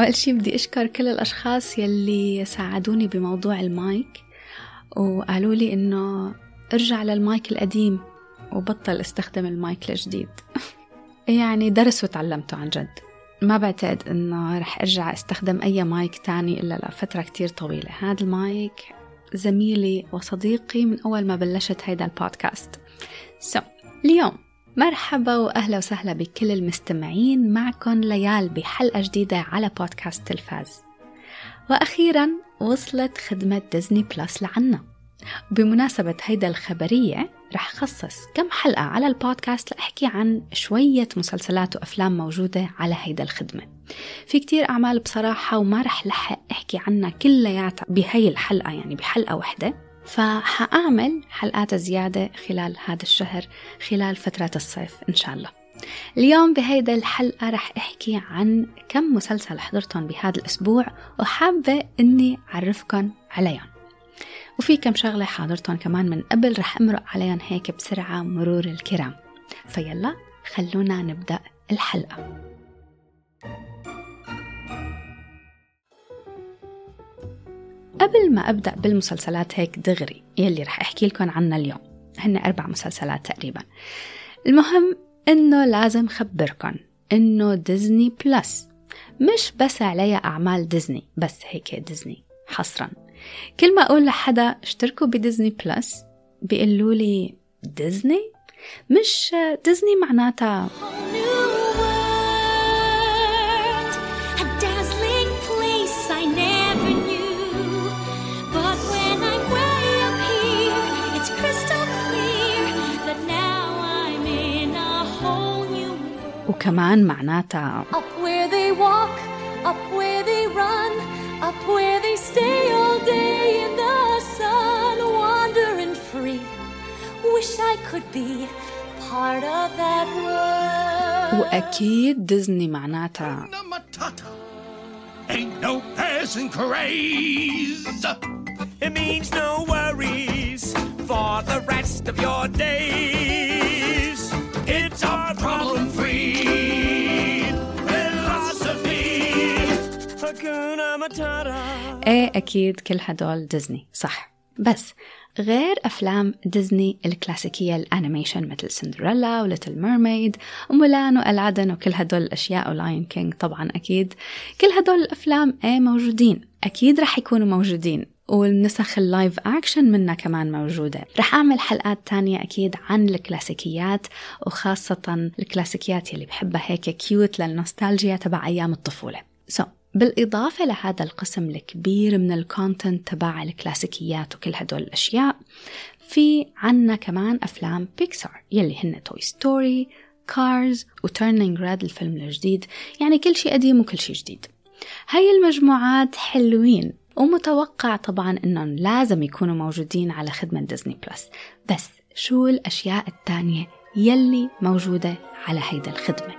أول شي بدي أشكر كل الأشخاص يلي ساعدوني بموضوع المايك وقالوا لي إنه ارجع للمايك القديم وبطل استخدم المايك الجديد. يعني درس وتعلمته عن جد. ما بعتقد إنه رح أرجع أستخدم أي مايك تاني إلا لفترة كتير طويلة. هذا المايك زميلي وصديقي من أول ما بلشت هيدا البودكاست. So, اليوم مرحبا وأهلا وسهلا بكل المستمعين معكم ليال بحلقة جديدة على بودكاست تلفاز. وأخيرا وصلت خدمة ديزني بلس لعنا. بمناسبة هيدا الخبرية رح خصص كم حلقة على البودكاست لأحكي عن شوية مسلسلات وأفلام موجودة على هيدا الخدمة. في كتير أعمال بصراحة وما رح لحق أحكي عنها كلياتها بهي الحلقة يعني بحلقة واحدة. فحأعمل حلقات زيادة خلال هذا الشهر خلال فترة الصيف إن شاء الله. اليوم بهيدا الحلقة رح أحكي عن كم مسلسل حضرتهم بهذا الأسبوع وحابة أني أعرفكم عليهم. وفي كم شغلة حاضرتهم كمان من قبل رح أمرق عليهم هيك بسرعة مرور الكرام. فيلا خلونا نبدأ الحلقة. قبل ما أبدأ بالمسلسلات هيك دغري يلي رح أحكي لكم عنها اليوم. هن أربع مسلسلات تقريبا. المهم إنه لازم خبركم إنه ديزني بلس. مش بس عليها أعمال ديزني بس هيك ديزني حصرا. كل ما أقول لحدا اشتركوا بديزني بلس بيقولوا لي ديزني؟ مش ديزني معناتها وكمان معناتها Up where they walk, up where they run, up where they stay all day in the sun, wandering free. Wish I could be part of that world. وأكيد ديزني معناتها Ain't no passing craze. It means no worries for the rest of your days. It's our problem إيه أكيد كل هدول ديزني صح. بس غير أفلام ديزني الكلاسيكية ال animation مثل سندريلا و Little Mermaid ومولان وألعدن وكل هدول الأشياء و Lion King طبعا أكيد. كل هدول الأفلام إيه موجودين. أكيد رح يكونوا موجودين. والنسخ ال live action منها كمان موجودة. رح أعمل حلقات تانية أكيد عن الكلاسيكيات وخاصة الكلاسيكيات يلي بحبها هيك cute لل nostalgia تبع أيام الطفولة. So, بالإضافة لهذا القسم الكبير من ال content تبع الكلاسيكيات وكل هدول الأشياء في عنا كمان أفلام بيكسار يلي هن Toy Story, Cars و Turning Red الفيلم الجديد. يعني كل شيء قديم وكل شيء جديد. هاي المجموعات حلوين. ومتوقع طبعا إنهم لازم يكونوا موجودين على خدمة ديزني بلس. بس شو الأشياء التانية يلي موجودة على هيدا الخدمة؟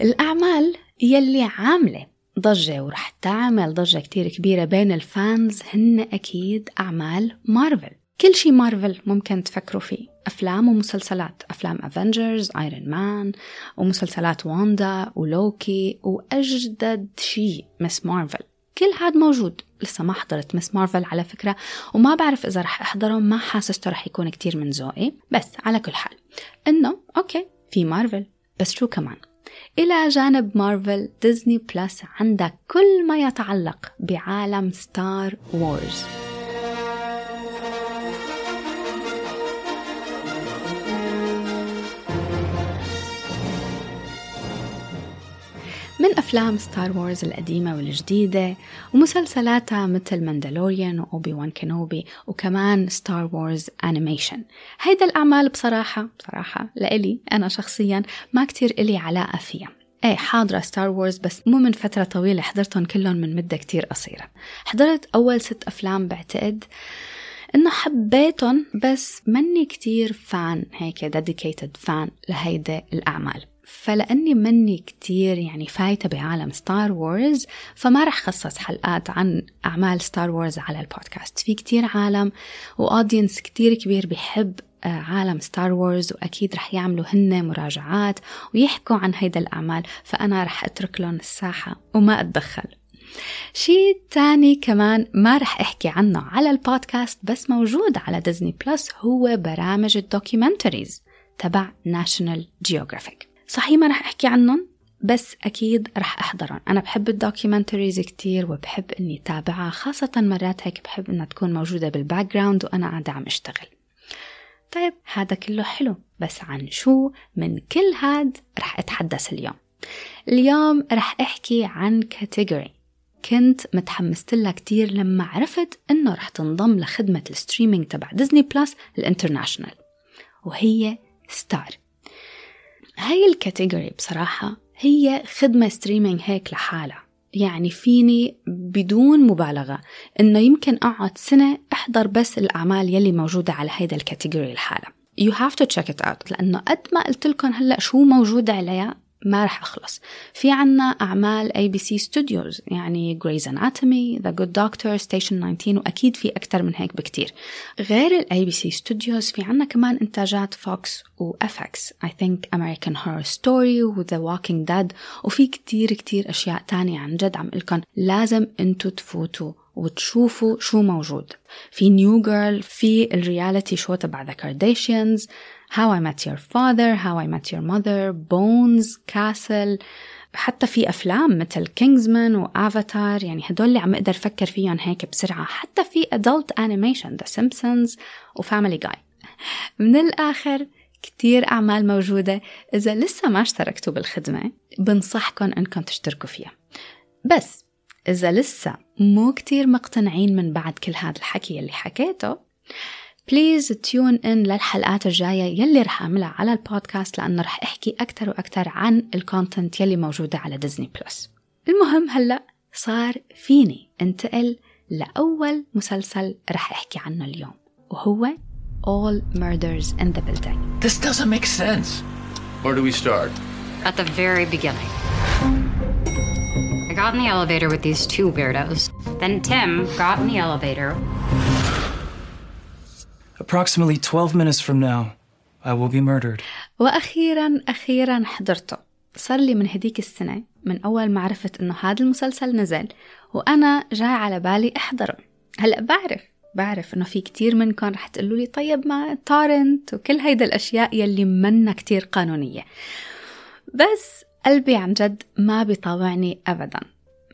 الأعمال يلي عاملة ضجة ورح تعمل ضجة كتير كبيرة بين ال fans هن أكيد أعمال مارفل. كل شي مارفل ممكن تفكروا فيه. أفلام ومسلسلات. أفلام Avengers, Iron Man ومسلسلات واندا ولوكي وأجدد شي Ms. Marvel. كل هاد موجود. لسه ما حضرت Ms. Marvel على فكرة وما بعرف إذا رح أحضره. ما حاسسته رح يكون كتير من ذوقي. بس على كل حال. إنه okay في مارفل. بس شو كمان؟ إلى جانب مارفل ديزني بلس عندك كل ما يتعلق بعالم Star Wars من أفلام Star Wars القديمة والجديدة ومسلسلاتها مثل Mandalorian و Obi-Wan Kenobi وكمان Star Wars animation. هيدا الأعمال بصراحة بصراحة لإلي أنا شخصيا ما كتير إلي علاقة فيها. إيه حاضرة Star Wars بس مو من فترة طويلة حضرتهم كلهم من مدة كتير قصيرة. حضرت أول ست أفلام بعتقد إنه حبيتهم بس مني كتير fan هيك dedicated fan لهيدا الأعمال. فلأني مني كتير يعني فايتة بعالم Star Wars فما رح خصص حلقات عن أعمال Star Wars على البودكاست. في كتير عالم و audience كتير كبير بيحب عالم Star Wars وأكيد رح يعملوا هن مراجعات ويحكوا عن هيدا الأعمال فأنا رح أترك لهم الساحة وما أتدخل. شيء تاني كمان ما رح أحكي عنه على البودكاست بس موجود على ديزني بلس هو برامج ال documentaries تبع National Geographic صحيح ما رح أحكي عنهم بس أكيد رح أحضرهم. أنا بحب ال documentaries كتير وبحب أني تابعها خاصة مرات هيك بحب أنها تكون موجودة بال background وأنا قاعدة عم أشتغل. طيب هذا كله حلو بس عن شو؟ من كل هاد رح أتحدث اليوم. اليوم رح أحكي عن category كنت متحمسة لها كتير لما عرفت إنه رح تنضم لخدمة ال streaming تبع ديزني بلس ال international وهي Star هاي ال category بصراحة هي خدمة streaming هيك لحالها. يعني فيني بدون مبالغة إنه يمكن أقعد سنة أحضر بس الأعمال يلي موجودة على هيدا ال category لحالها. You have to check it out لأنه قد ما قلت لكم هلأ شو موجود عليها ما رح أخلص. في عنا أعمال ABC Studios يعني Grey's Anatomy, The Good Doctor, Station 19 وأكيد في أكتر من هيك بكتير. غير ال ABC Studios في عنا كمان إنتاجات Fox FX I think American Horror Story و The Walking Dead وفي كتير كتير أشياء تانية عن جد عم قلكم لازم أنتو تفوتوا وتشوفوا شو موجود. في New Girl في ال reality show تبع The Kardashians How I Met Your Father, How I Met Your Mother, Bones, Castle. حتى في أفلام مثل Kingsman و Avatar يعني هدول اللي عم أقدر أفكر فيهم هيك بسرعة. حتى في adult animation The Simpsons و Family Guy من الآخر كتير أعمال موجودة. إذا لسه ما اشتركتوا بالخدمة بنصحكم أنكم تشتركوا فيها. بس إذا لسه مو كتير مقتنعين من بعد كل هذا الحكي اللي حكيته please tune in للحلقات الجاية يلي رح أعملها على البودكاست لأنه رح أحكي أكتر وأكتر عن ال content يلي موجودة على ديزني بلس المهم هلأ صار فيني انتقل لأول مسلسل رح أحكي عنه اليوم وهو All Murders in the Building This doesn't make sense. Where do we start? At the very beginning. I got in the elevator with these two weirdos. Then Tim got in the elevator Approximately 12 minutes from now, I will be murdered. وأخيرا أخيرا حضرته. صار لي من هديك السنة من أول ما عرفت إنه هذا المسلسل نزل وأنا جاي على بالي أحضره. هلأ بعرف بعرف إنه في كتير منكم رح تقولوا لي طيب ما torrent وكل هيدا الأشياء يلي منا كتير قانونية. بس قلبي عن جد ما بيطاوعني أبدا.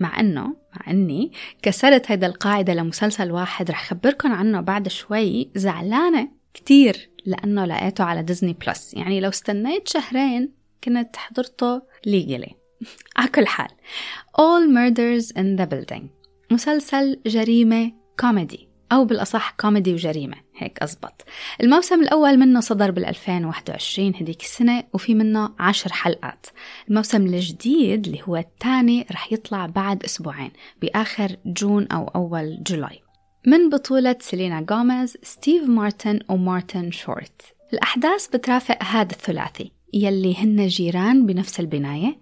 مع إنه مع إني كسرت هيدا القاعدة لمسلسل واحد رح خبركم عنه بعد شوي زعلانة كتير لأنه لقيته على ديزني بلس يعني لو استنيت شهرين كنت حضرته legally على كل حال. Only Murders in the Building. مسلسل جريمة كوميدي. أو بالأصح كوميدي وجريمة. هيك أزبط. الموسم الأول منه صدر بال 2021 هديك السنة وفي منه عشر حلقات. الموسم الجديد اللي هو الثاني رح يطلع بعد أسبوعين بآخر June أو أول July. من بطولة سيلينا غوميز ستيف مارتن ومارتن شورت. الأحداث بترافق هذا الثلاثي يلي هن جيران بنفس البناية.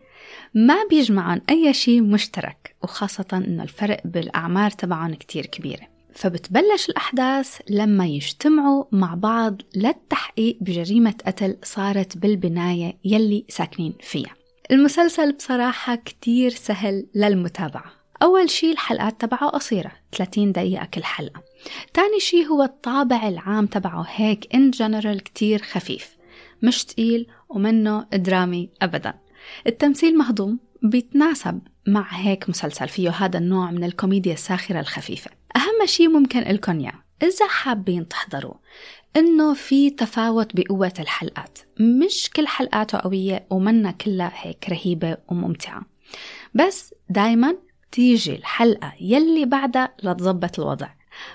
ما بيجمعهم أي شيء مشترك وخاصة إنه الفرق بالأعمار تبعهم كتير كبيرة. فبتبلش الأحداث لما يجتمعوا مع بعض للتحقيق بجريمة قتل صارت بالبناية يلي ساكنين فيها. المسلسل بصراحة كتير سهل للمتابعة. أول شي الحلقات تبعه قصيرة 30 دقيقة كل حلقة. تاني شي هو الطابع العام تبعه هيك إن جنرال كتير خفيف. مش تقيل ومنه درامي أبدا. التمثيل مهضوم بيتناسب مع هيك مسلسل فيه هذا النوع من الكوميديا الساخرة الخفيفة. أهم شيء ممكن لكم إياه إذا حابين تحضروا إنه في تفاوت بقوة الحلقات. مش كل حلقاته قوية ومنا كلها هيك رهيبة وممتعة. بس دايما تيجي الحلقة يلي بعدها لتظبط الوضع.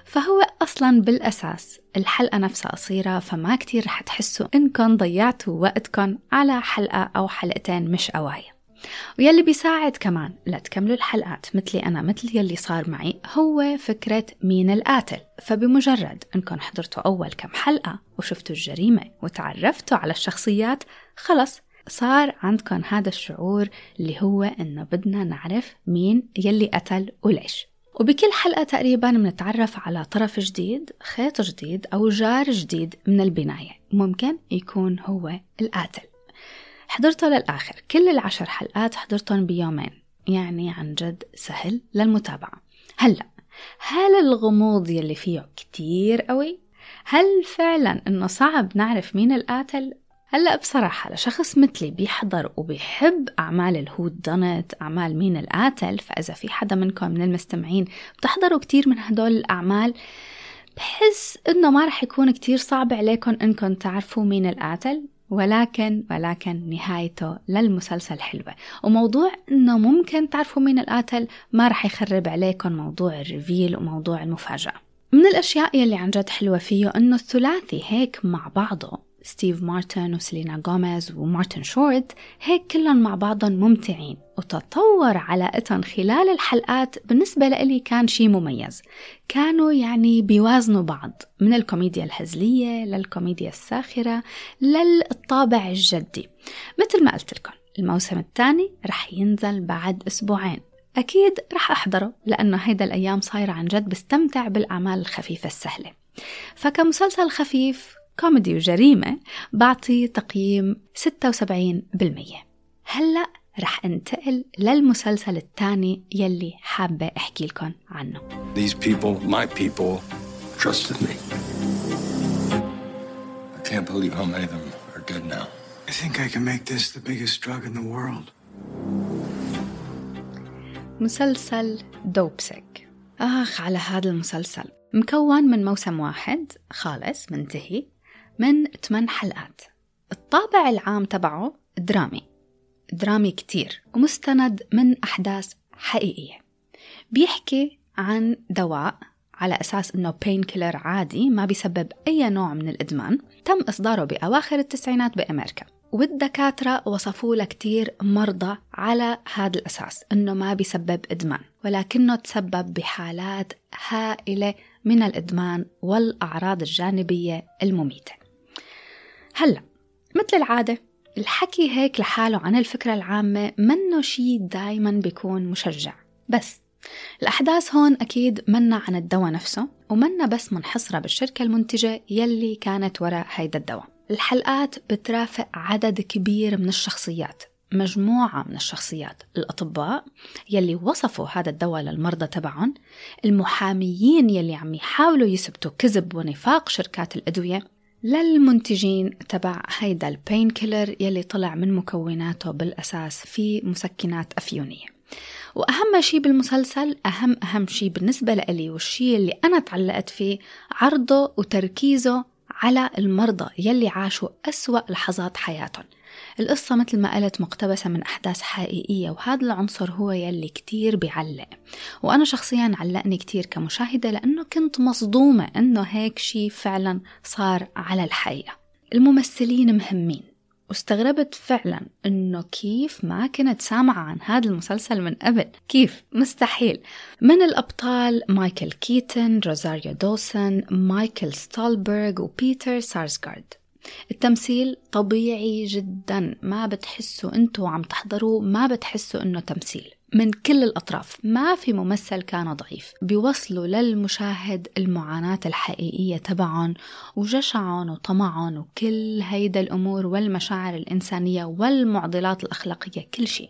فهو أصلا بالأساس الحلقة نفسها قصيرة فما كتير رح تحسوا إنكم ضيعتوا وقتكم على حلقة أو حلقتين مش قواية ويلي بيساعد كمان لتكملوا الحلقات مثلي أنا مثل يلي صار معي هو فكرة مين القاتل. فبمجرد أنكم حضرتوا أول كم حلقة وشفتوا الجريمة وتعرفتوا على الشخصيات خلص صار عندكم هذا الشعور اللي هو إنه بدنا نعرف مين يلي قتل وليش. وبكل حلقة تقريبا بنتعرف على طرف جديد خيط جديد أو جار جديد من البناية. ممكن يكون هو القاتل. حضرته للآخر كل العشر حلقات حضرتهم بيومين يعني عن جد سهل للمتابعة هلأ هل الغموض يلي فيه كتير قوي؟ هل فعلا إنه صعب نعرف مين القاتل؟ هلا بصراحة لشخص مثلي بيحضر وبيحب أعمال الهود دونت أعمال مين القاتل فإذا في حدا منكم من المستمعين بتحضروا كتير من هدول الأعمال بحس إنه ما رح يكون كتير صعب عليكم إنكم تعرفوا مين القاتل ولكن ولكن نهايته للمسلسل حلوة. وموضوع إنه ممكن تعرفوا مين القاتل ما رح يخرب عليكم موضوع ال reveal وموضوع المفاجأة. من الأشياء يلي عن جد حلوة فيه إنه الثلاثي هيك مع بعضه. ستيف مارتن وسيلينا غوميز ومارتن شورت هيك كلهم مع بعضهم ممتعين. وتطور علاقتهم خلال الحلقات بالنسبة لإلي كان شيء مميز. كانوا يعني بيوازنوا بعض من الكوميديا الهزلية للكوميديا الساخرة للطابع الجدي. مثل ما قلت لكم الموسم الثاني رح ينزل بعد أسبوعين. أكيد رح أحضره لأنه هيدا الأيام صايرة عن جد بستمتع بالأعمال الخفيفة السهلة. فكمسلسل خفيف كوميدي وجريمة بعطي تقييم 76% هلأ رح انتقل للمسلسل الثاني يلي حابة أحكي لكم عنه These people, my people, trusted me. I can't believe how many of them are dead now. I think I can make this the biggest drug in the world. مسلسل دوبسك آخ على هذا المسلسل مكون من موسم واحد خالص منتهي من 8 حلقات. الطابع العام تبعه درامي. درامي كتير ومستند من أحداث حقيقية. بيحكي عن دواء على أساس أنه بين كيلر عادي ما بيسبب أي نوع من الإدمان. تم إصداره بأواخر التسعينات بأمريكا. والدكاترة وصفوا له كتير مرضى على هذا الأساس أنه ما بيسبب إدمان ولكنه تسبب بحالات هائلة من الإدمان والأعراض الجانبية المميتة. هلا مثل العادة الحكي هيك لحاله عن الفكرة العامة منه شي دايما بيكون مشجع. بس الأحداث هون أكيد منا عن الدواء نفسه ومنا بس منحصرة بالشركة المنتجة يلي كانت وراء هيدا الدواء. الحلقات بترافق عدد كبير من الشخصيات مجموعة من الشخصيات. الأطباء يلي وصفوا هذا الدواء للمرضى تبعهم المحاميين يلي عم يحاولوا يثبتوا كذب ونفاق شركات الأدوية للمنتجين تبع هيدا البين كيلر يلي طلع من مكوناته بالأساس في مسكنات أفيونية. وأهم شيء بالمسلسل أهم أهم شيء بالنسبة لإلي والشيء اللي أنا تعلقت فيه عرضه وتركيزه على المرضى يلي عاشوا أسوأ لحظات حياتهم. القصة مثل ما قلت مقتبسة من أحداث حقيقية وهذا العنصر هو يلي كتير بيعلق. وأنا شخصيا علقني كتير كمشاهدة لأنه كنت مصدومة أنه هيك شي فعلا صار على الحقيقة. الممثلين مهمين واستغربت فعلا إنه كيف ما كنت سامعة عن هذا المسلسل من قبل. كيف؟ مستحيل. من الأبطال؟ مايكل كيتن روزاريو دوسن مايكل ستولبرغ وبيتر سارسغارد. التمثيل طبيعي جدا. ما بتحسوا أنتوا عم تحضروا ما بتحسوا انه تمثيل. من كل الأطراف. ما في ممثل كان ضعيف. بيوصلوا للمشاهد المعاناة الحقيقية تبعهم وجشعهم وطمعهم وكل هيدا الأمور والمشاعر الإنسانية والمعضلات الأخلاقية كل شيء.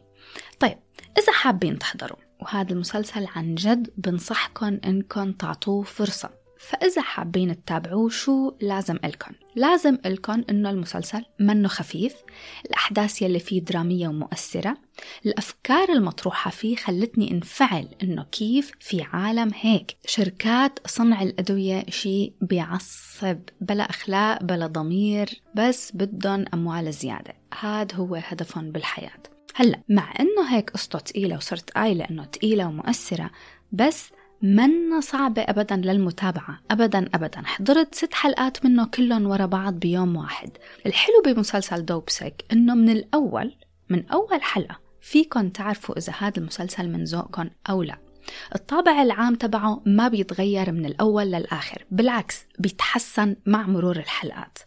طيب إذا حابين تحضروا وهذا المسلسل عن جد بنصحكم إنكم تعطوه فرصة. فإذا حابين تتابعوه شو لازم إلكن؟ لازم إلكن إنه المسلسل منه خفيف الأحداث يلي فيه درامية ومؤثرة الأفكار المطروحة فيه خلتني انفعل إنه كيف في عالم هيك. شركات صنع الأدوية شيء بيعصب بلا أخلاق بلا ضمير بس بدهم أموال زيادة. هاد هو هدفهم بالحياة. هلأ مع إنه هيك قصته تقيلة وصرت قايلة إنه تقيلة ومؤثرة بس منا صعبة أبدا للمتابعة؟ أبدا أبدا. حضرت ست حلقات منه كلهم ورا بعض بيوم واحد. الحلو بمسلسل دوبسك إنه من الأول من أول حلقة فيكن تعرفوا إذا هذا المسلسل من ذوقكم أو لا. الطابع العام تبعه ما بيتغير من الأول للآخر بالعكس بيتحسن مع مرور الحلقات.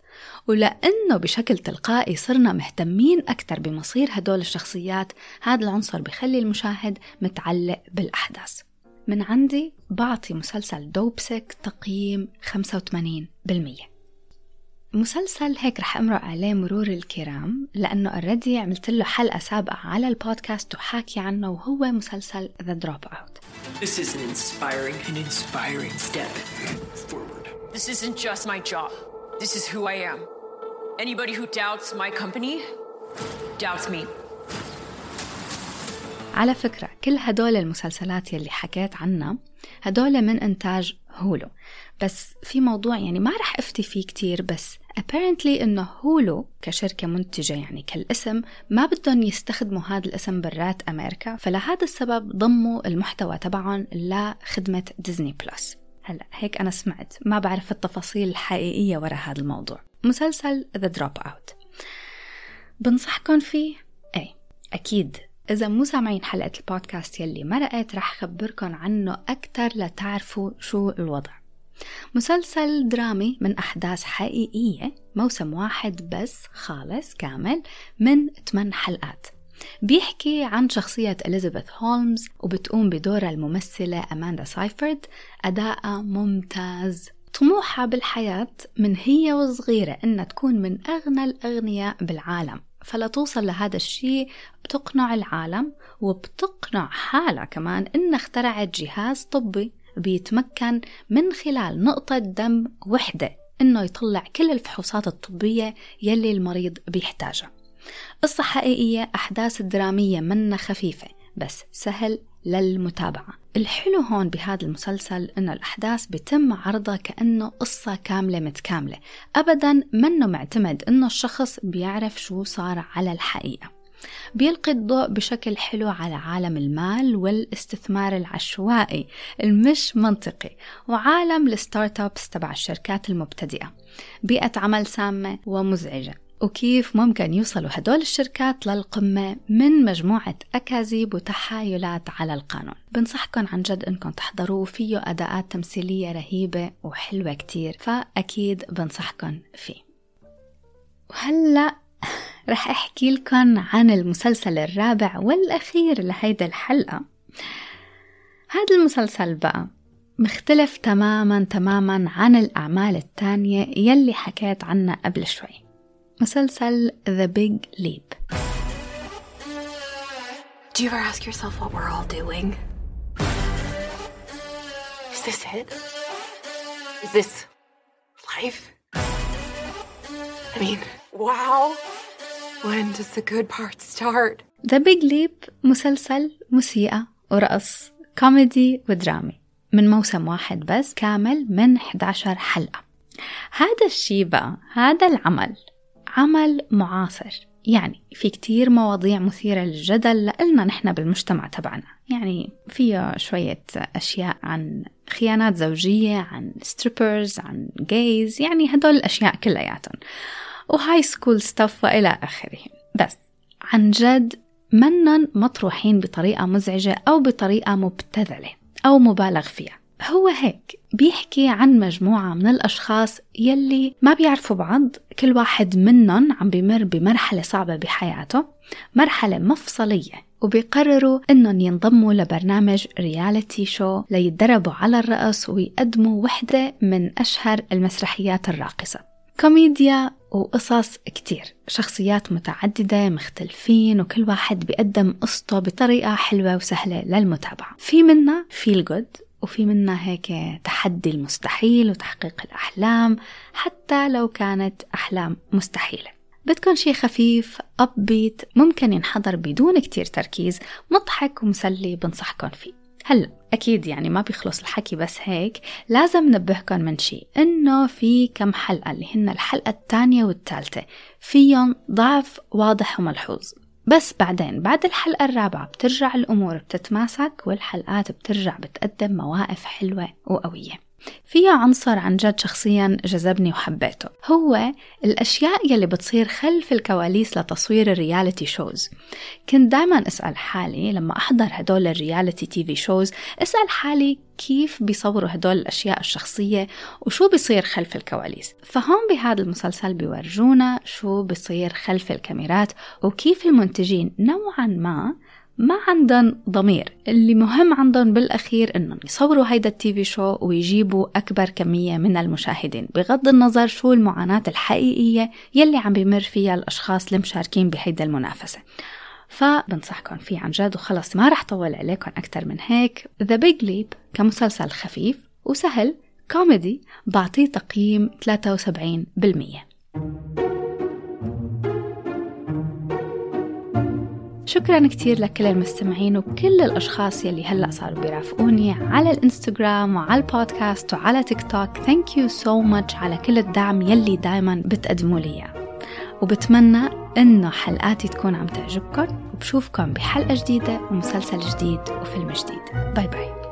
ولأنه بشكل تلقائي صرنا مهتمين أكثر بمصير هدول الشخصيات هذا العنصر بخلي المشاهد متعلق بالأحداث. من عندي بعطي مسلسل دوبسك تقييم 85% مسلسل هيك رح أمرق عليه مرور الكرام لأنه already عملت له حلقة سابقة على البودكاست وحاكي عنه وهو مسلسل The Dropout This is an inspiring, an inspiring step forward. This isn't just my job. This is who I am. Anybody who doubts my company doubts me. على فكرة كل هدول المسلسلات يلي حكيت عنها هدول من إنتاج هولو. بس في موضوع يعني ما رح أفتي فيه كتير بس apparently إنه هولو كشركة منتجة يعني كالاسم ما بدهم يستخدموا هذا الاسم برات أمريكا فلهذا السبب ضموا المحتوى تبعهم لخدمة ديزني بلس هلا هيك أنا سمعت ما بعرف التفاصيل الحقيقية وراء هذا الموضوع. مسلسل The Dropout. بنصحكم فيه؟ إيه أكيد إذا مو سامعين حلقة البودكاست يلي مرقت رح خبركن عنه أكتر لتعرفوا شو الوضع. مسلسل درامي من أحداث حقيقية موسم واحد بس خالص كامل من 8 حلقات. بيحكي عن شخصية إليزابيث هولمز وبتقوم بدورها الممثلة أماندا سايفرد أداءها ممتاز. طموحها بالحياة من هي وصغيرة إنها تكون من أغنى الأغنياء بالعالم. فلتوصل لهذا الشيء بتقنع العالم وبتقنع حالها كمان إنها اخترعت جهاز طبي بيتمكن من خلال نقطة دم وحدة إنه يطلع كل الفحوصات الطبية يلي المريض بيحتاجها. قصة حقيقية أحداث درامية منا خفيفة بس سهل للمتابعة. الحلو هون بهذا المسلسل إنه الأحداث بيتم عرضها كأنه قصة كاملة متكاملة. أبدا منه معتمد إنه الشخص بيعرف شو صار على الحقيقة. بيلقي الضوء بشكل حلو على عالم المال والاستثمار العشوائي المش منطقي وعالم الستارت أبس تبع الشركات المبتدئة. بيئة عمل سامة ومزعجة. وكيف ممكن يوصلوا هدول الشركات للقمة من مجموعة أكاذيب وتحايلات على القانون؟ بنصحكم عن جد أنكم تحضروه فيه أداءات تمثيلية رهيبة وحلوة كتير فأكيد بنصحكم فيه. وهلأ رح أحكي لكم عن المسلسل الرابع والأخير لهيدا الحلقة. هذا المسلسل بقى مختلف تماما تماما عن الأعمال التانية يلي حكيت عنها قبل شوي. مسلسل The Big Leap Do you ever ask yourself what we're all doing? Is this it? Is this life? I mean, wow. When does the good part start? The Big Leap مسلسل موسيقى ورقص كوميدي ودرامي من موسم واحد بس كامل من 11 حلقة هذا الشي بقى هذا العمل عمل معاصر. يعني في كتير مواضيع مثيرة للجدل لإلنا نحن بالمجتمع تبعنا. يعني فيها شوية أشياء عن خيانات زوجية عن strippers عن gays يعني هدول الأشياء كلياتهم. و high school stuff وإلى آخره. بس عن جد منن مطروحين بطريقة مزعجة أو بطريقة مبتذلة أو مبالغ فيها. هو هيك بيحكي عن مجموعة من الأشخاص يلي ما بيعرفوا بعض كل واحد منهم عم بمر بمرحلة صعبة بحياته مرحلة مفصلية وبيقرروا إنهم ينضموا لبرنامج reality show ليتدربوا على الرقص ويقدموا وحدة من أشهر المسرحيات الراقصة. كوميديا وقصص كتير شخصيات متعددة مختلفين وكل واحد بيقدم قصته بطريقة حلوة وسهلة للمتابعة. في منا feel good وفي منا هيك تحدي المستحيل وتحقيق الأحلام حتى لو كانت أحلام مستحيلة. بدكم شي خفيف a bit ممكن ينحضر بدون كتير تركيز مضحك ومسلي بنصحكم فيه. هلا أكيد يعني ما بيخلص الحكي بس هيك لازم نبهكم من شيء إنه في كم حلقة اللي هن الحلقة الثانية والثالثة. فيهم ضعف واضح وملحوظ. بس بعدين بعد الحلقة الرابعة بترجع الأمور بتتماسك والحلقات بترجع بتقدم مواقف حلوة وقوية. فيها عنصر عن جد شخصيا جذبني وحبيته. هو الأشياء يلي بتصير خلف الكواليس لتصوير ال reality shows. كنت دايما أسأل حالي لما أحضر هدول ال reality TV shows أسأل حالي كيف بيصوروا هدول الأشياء الشخصية وشو بيصير خلف الكواليس. فهون بهذا المسلسل بيورجونا شو بيصير خلف الكاميرات وكيف المنتجين نوعا ما ما عندهم ضمير. اللي مهم عندهم بالأخير إنهم يصوروا هيدا التي في شو ويجيبوا أكبر كمية من المشاهدين بغض النظر شو المعاناة الحقيقية يلي عم بيمر فيها الأشخاص المشاركين بهيدا المنافسة. فبنصحكم فيه عن جد وخلص ما رح طول عليكم أكتر من هيك. The Big Leap كمسلسل خفيف وسهل كوميدي بعطيه تقييم 73% شكرا كتير لكل المستمعين وكل الأشخاص يلي هلأ صاروا بيرافقوني على الإنستغرام وعلى البودكاست وعلى تيك توك. thank you so much على كل الدعم يلي دايما بتقدموا لي وبتمنى إنه حلقاتي تكون عم تعجبكم وبشوفكم بحلقة جديدة ومسلسل جديد وفيلم جديد. باي باي